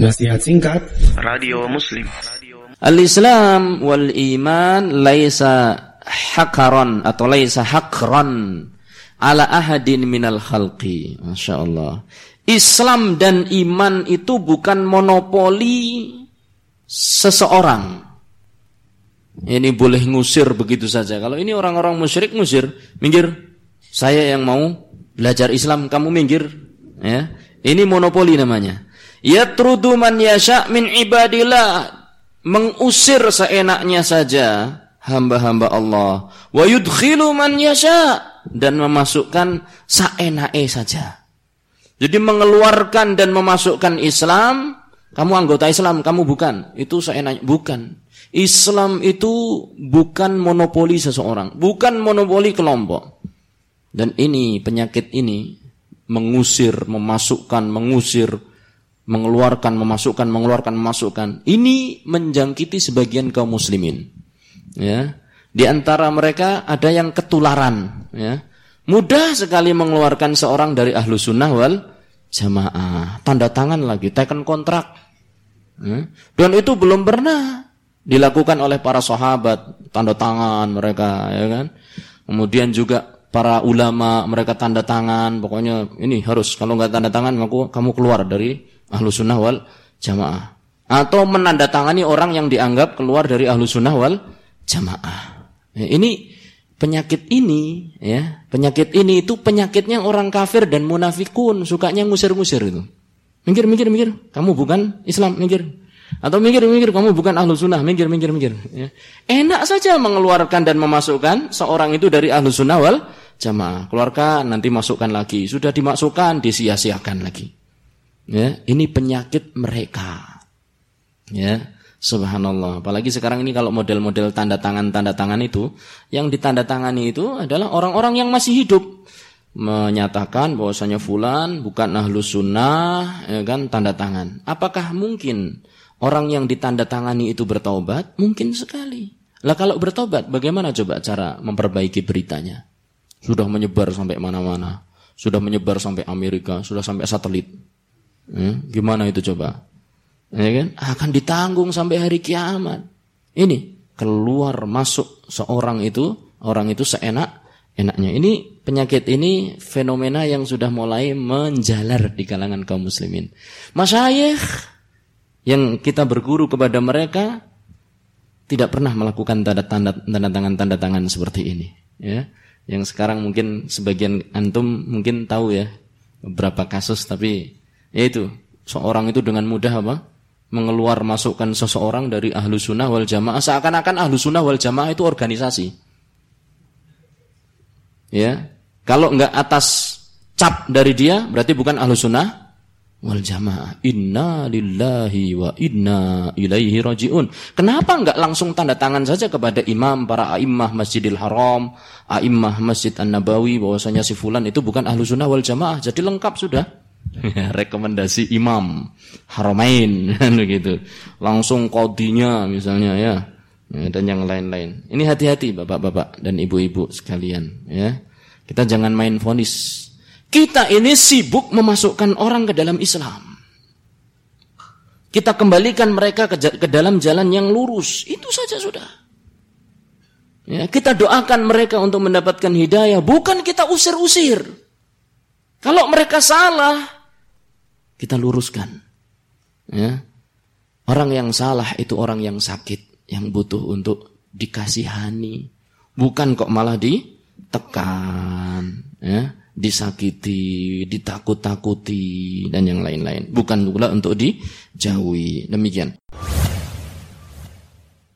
Nasihat singkat Radio Muslim Al-Islam wal iman laisa hakaron atau laisa hakron ala ahadin minal khalqi. Masya Allah. Islam dan iman itu bukan monopoli seseorang. Ini boleh ngusir begitu saja. Kalau ini orang-orang musyrik ngusir, minggir. Saya yang mau belajar Islam, kamu minggir. Ya, ini monopoli namanya. Yatrudu man yasha min ibadillah. Mengusir seenaknya saja hamba-hamba Allah. Wa yudkhilu man yasha. Dan memasukkan seenake saja. Jadi mengeluarkan dan memasukkan Islam. Kamu anggota Islam, kamu bukan. Itu seenaknya. Bukan. Islam itu bukan monopoli seseorang. Bukan monopoli kelompok. Dan ini, penyakit ini. Mengusir, memasukkan, mengusir mengeluarkan, memasukkan, mengeluarkan, memasukkan. Ini menjangkiti sebagian kaum muslimin. Ya. Di antara mereka ada yang ketularan. Ya. Mudah sekali mengeluarkan seorang dari ahlu sunnah wal jamaah. Tanda tangan lagi, teken kontrak. Ya. Dan itu belum pernah dilakukan oleh para sahabat. Tanda tangan mereka, ya kan. Kemudian juga para ulama mereka tanda tangan pokoknya ini harus kalau nggak tanda tangan maka kamu keluar dari ahlu sunnah wal jamaah. Atau menandatangani orang yang dianggap keluar dari ahlu sunnah wal jamaah. Ya, ini penyakit ini ya penyakit ini itu penyakitnya orang kafir dan munafikun sukanya ngusir-ngusir itu. Minggir minggir minggir. Kamu bukan Islam minggir. Atau minggir kamu bukan ahlu sunnah minggir minggir. Ya. enak saja mengeluarkan dan memasukkan seorang itu dari ahlu sunnah wal jamaah. Keluarkan nanti masukkan lagi. Sudah dimasukkan disia-siakan lagi Ya, ini penyakit mereka. Ya, subhanallah. Apalagi sekarang ini kalau model-model tanda tangan tanda tangan itu, yang ditandatangani itu adalah orang-orang yang masih hidup menyatakan bahwasanya fulan bukan ahlu sunnah, ya kan tanda tangan. Apakah mungkin orang yang ditanda tangani itu bertobat? Mungkin sekali. Lah kalau bertobat, bagaimana coba cara memperbaiki beritanya? Sudah menyebar sampai mana-mana, sudah menyebar sampai Amerika, sudah sampai satelit. Hmm, gimana itu coba? Ya kan? Akan ditanggung sampai hari kiamat. Ini keluar masuk seorang itu, orang itu seenak enaknya. Ini penyakit ini fenomena yang sudah mulai menjalar di kalangan kaum muslimin. Masyayikh yang kita berguru kepada mereka tidak pernah melakukan tanda tanda tanda tangan tanda tangan seperti ini, ya. Yang sekarang mungkin sebagian antum mungkin tahu ya beberapa kasus tapi yaitu seorang itu dengan mudah apa? Mengeluar masukkan seseorang dari ahlu sunnah wal jamaah seakan-akan ahlu sunnah wal jamaah itu organisasi. Ya, kalau enggak atas cap dari dia berarti bukan ahlu sunnah wal jamaah. Inna lillahi wa inna ilaihi rajiun. Kenapa enggak langsung tanda tangan saja kepada imam para a'immah Masjidil Haram, a'immah Masjid An-Nabawi bahwasanya si fulan itu bukan ahlu sunnah wal jamaah. Jadi lengkap sudah. Ya, rekomendasi imam haramain kan begitu. Langsung kodinya misalnya ya. ya dan yang lain-lain. Ini hati-hati bapak-bapak dan ibu-ibu sekalian ya. Kita jangan main fonis kita ini sibuk memasukkan orang ke dalam Islam. Kita kembalikan mereka ke, ke dalam jalan yang lurus. Itu saja sudah. Ya kita doakan mereka untuk mendapatkan hidayah. Bukan kita usir-usir kalau mereka salah kita luruskan. Ya. Orang yang salah itu orang yang sakit, yang butuh untuk dikasihani. Bukan kok malah ditekan, ya, disakiti, ditakut-takuti dan yang lain-lain. Bukan pula untuk dijauhi. Demikian.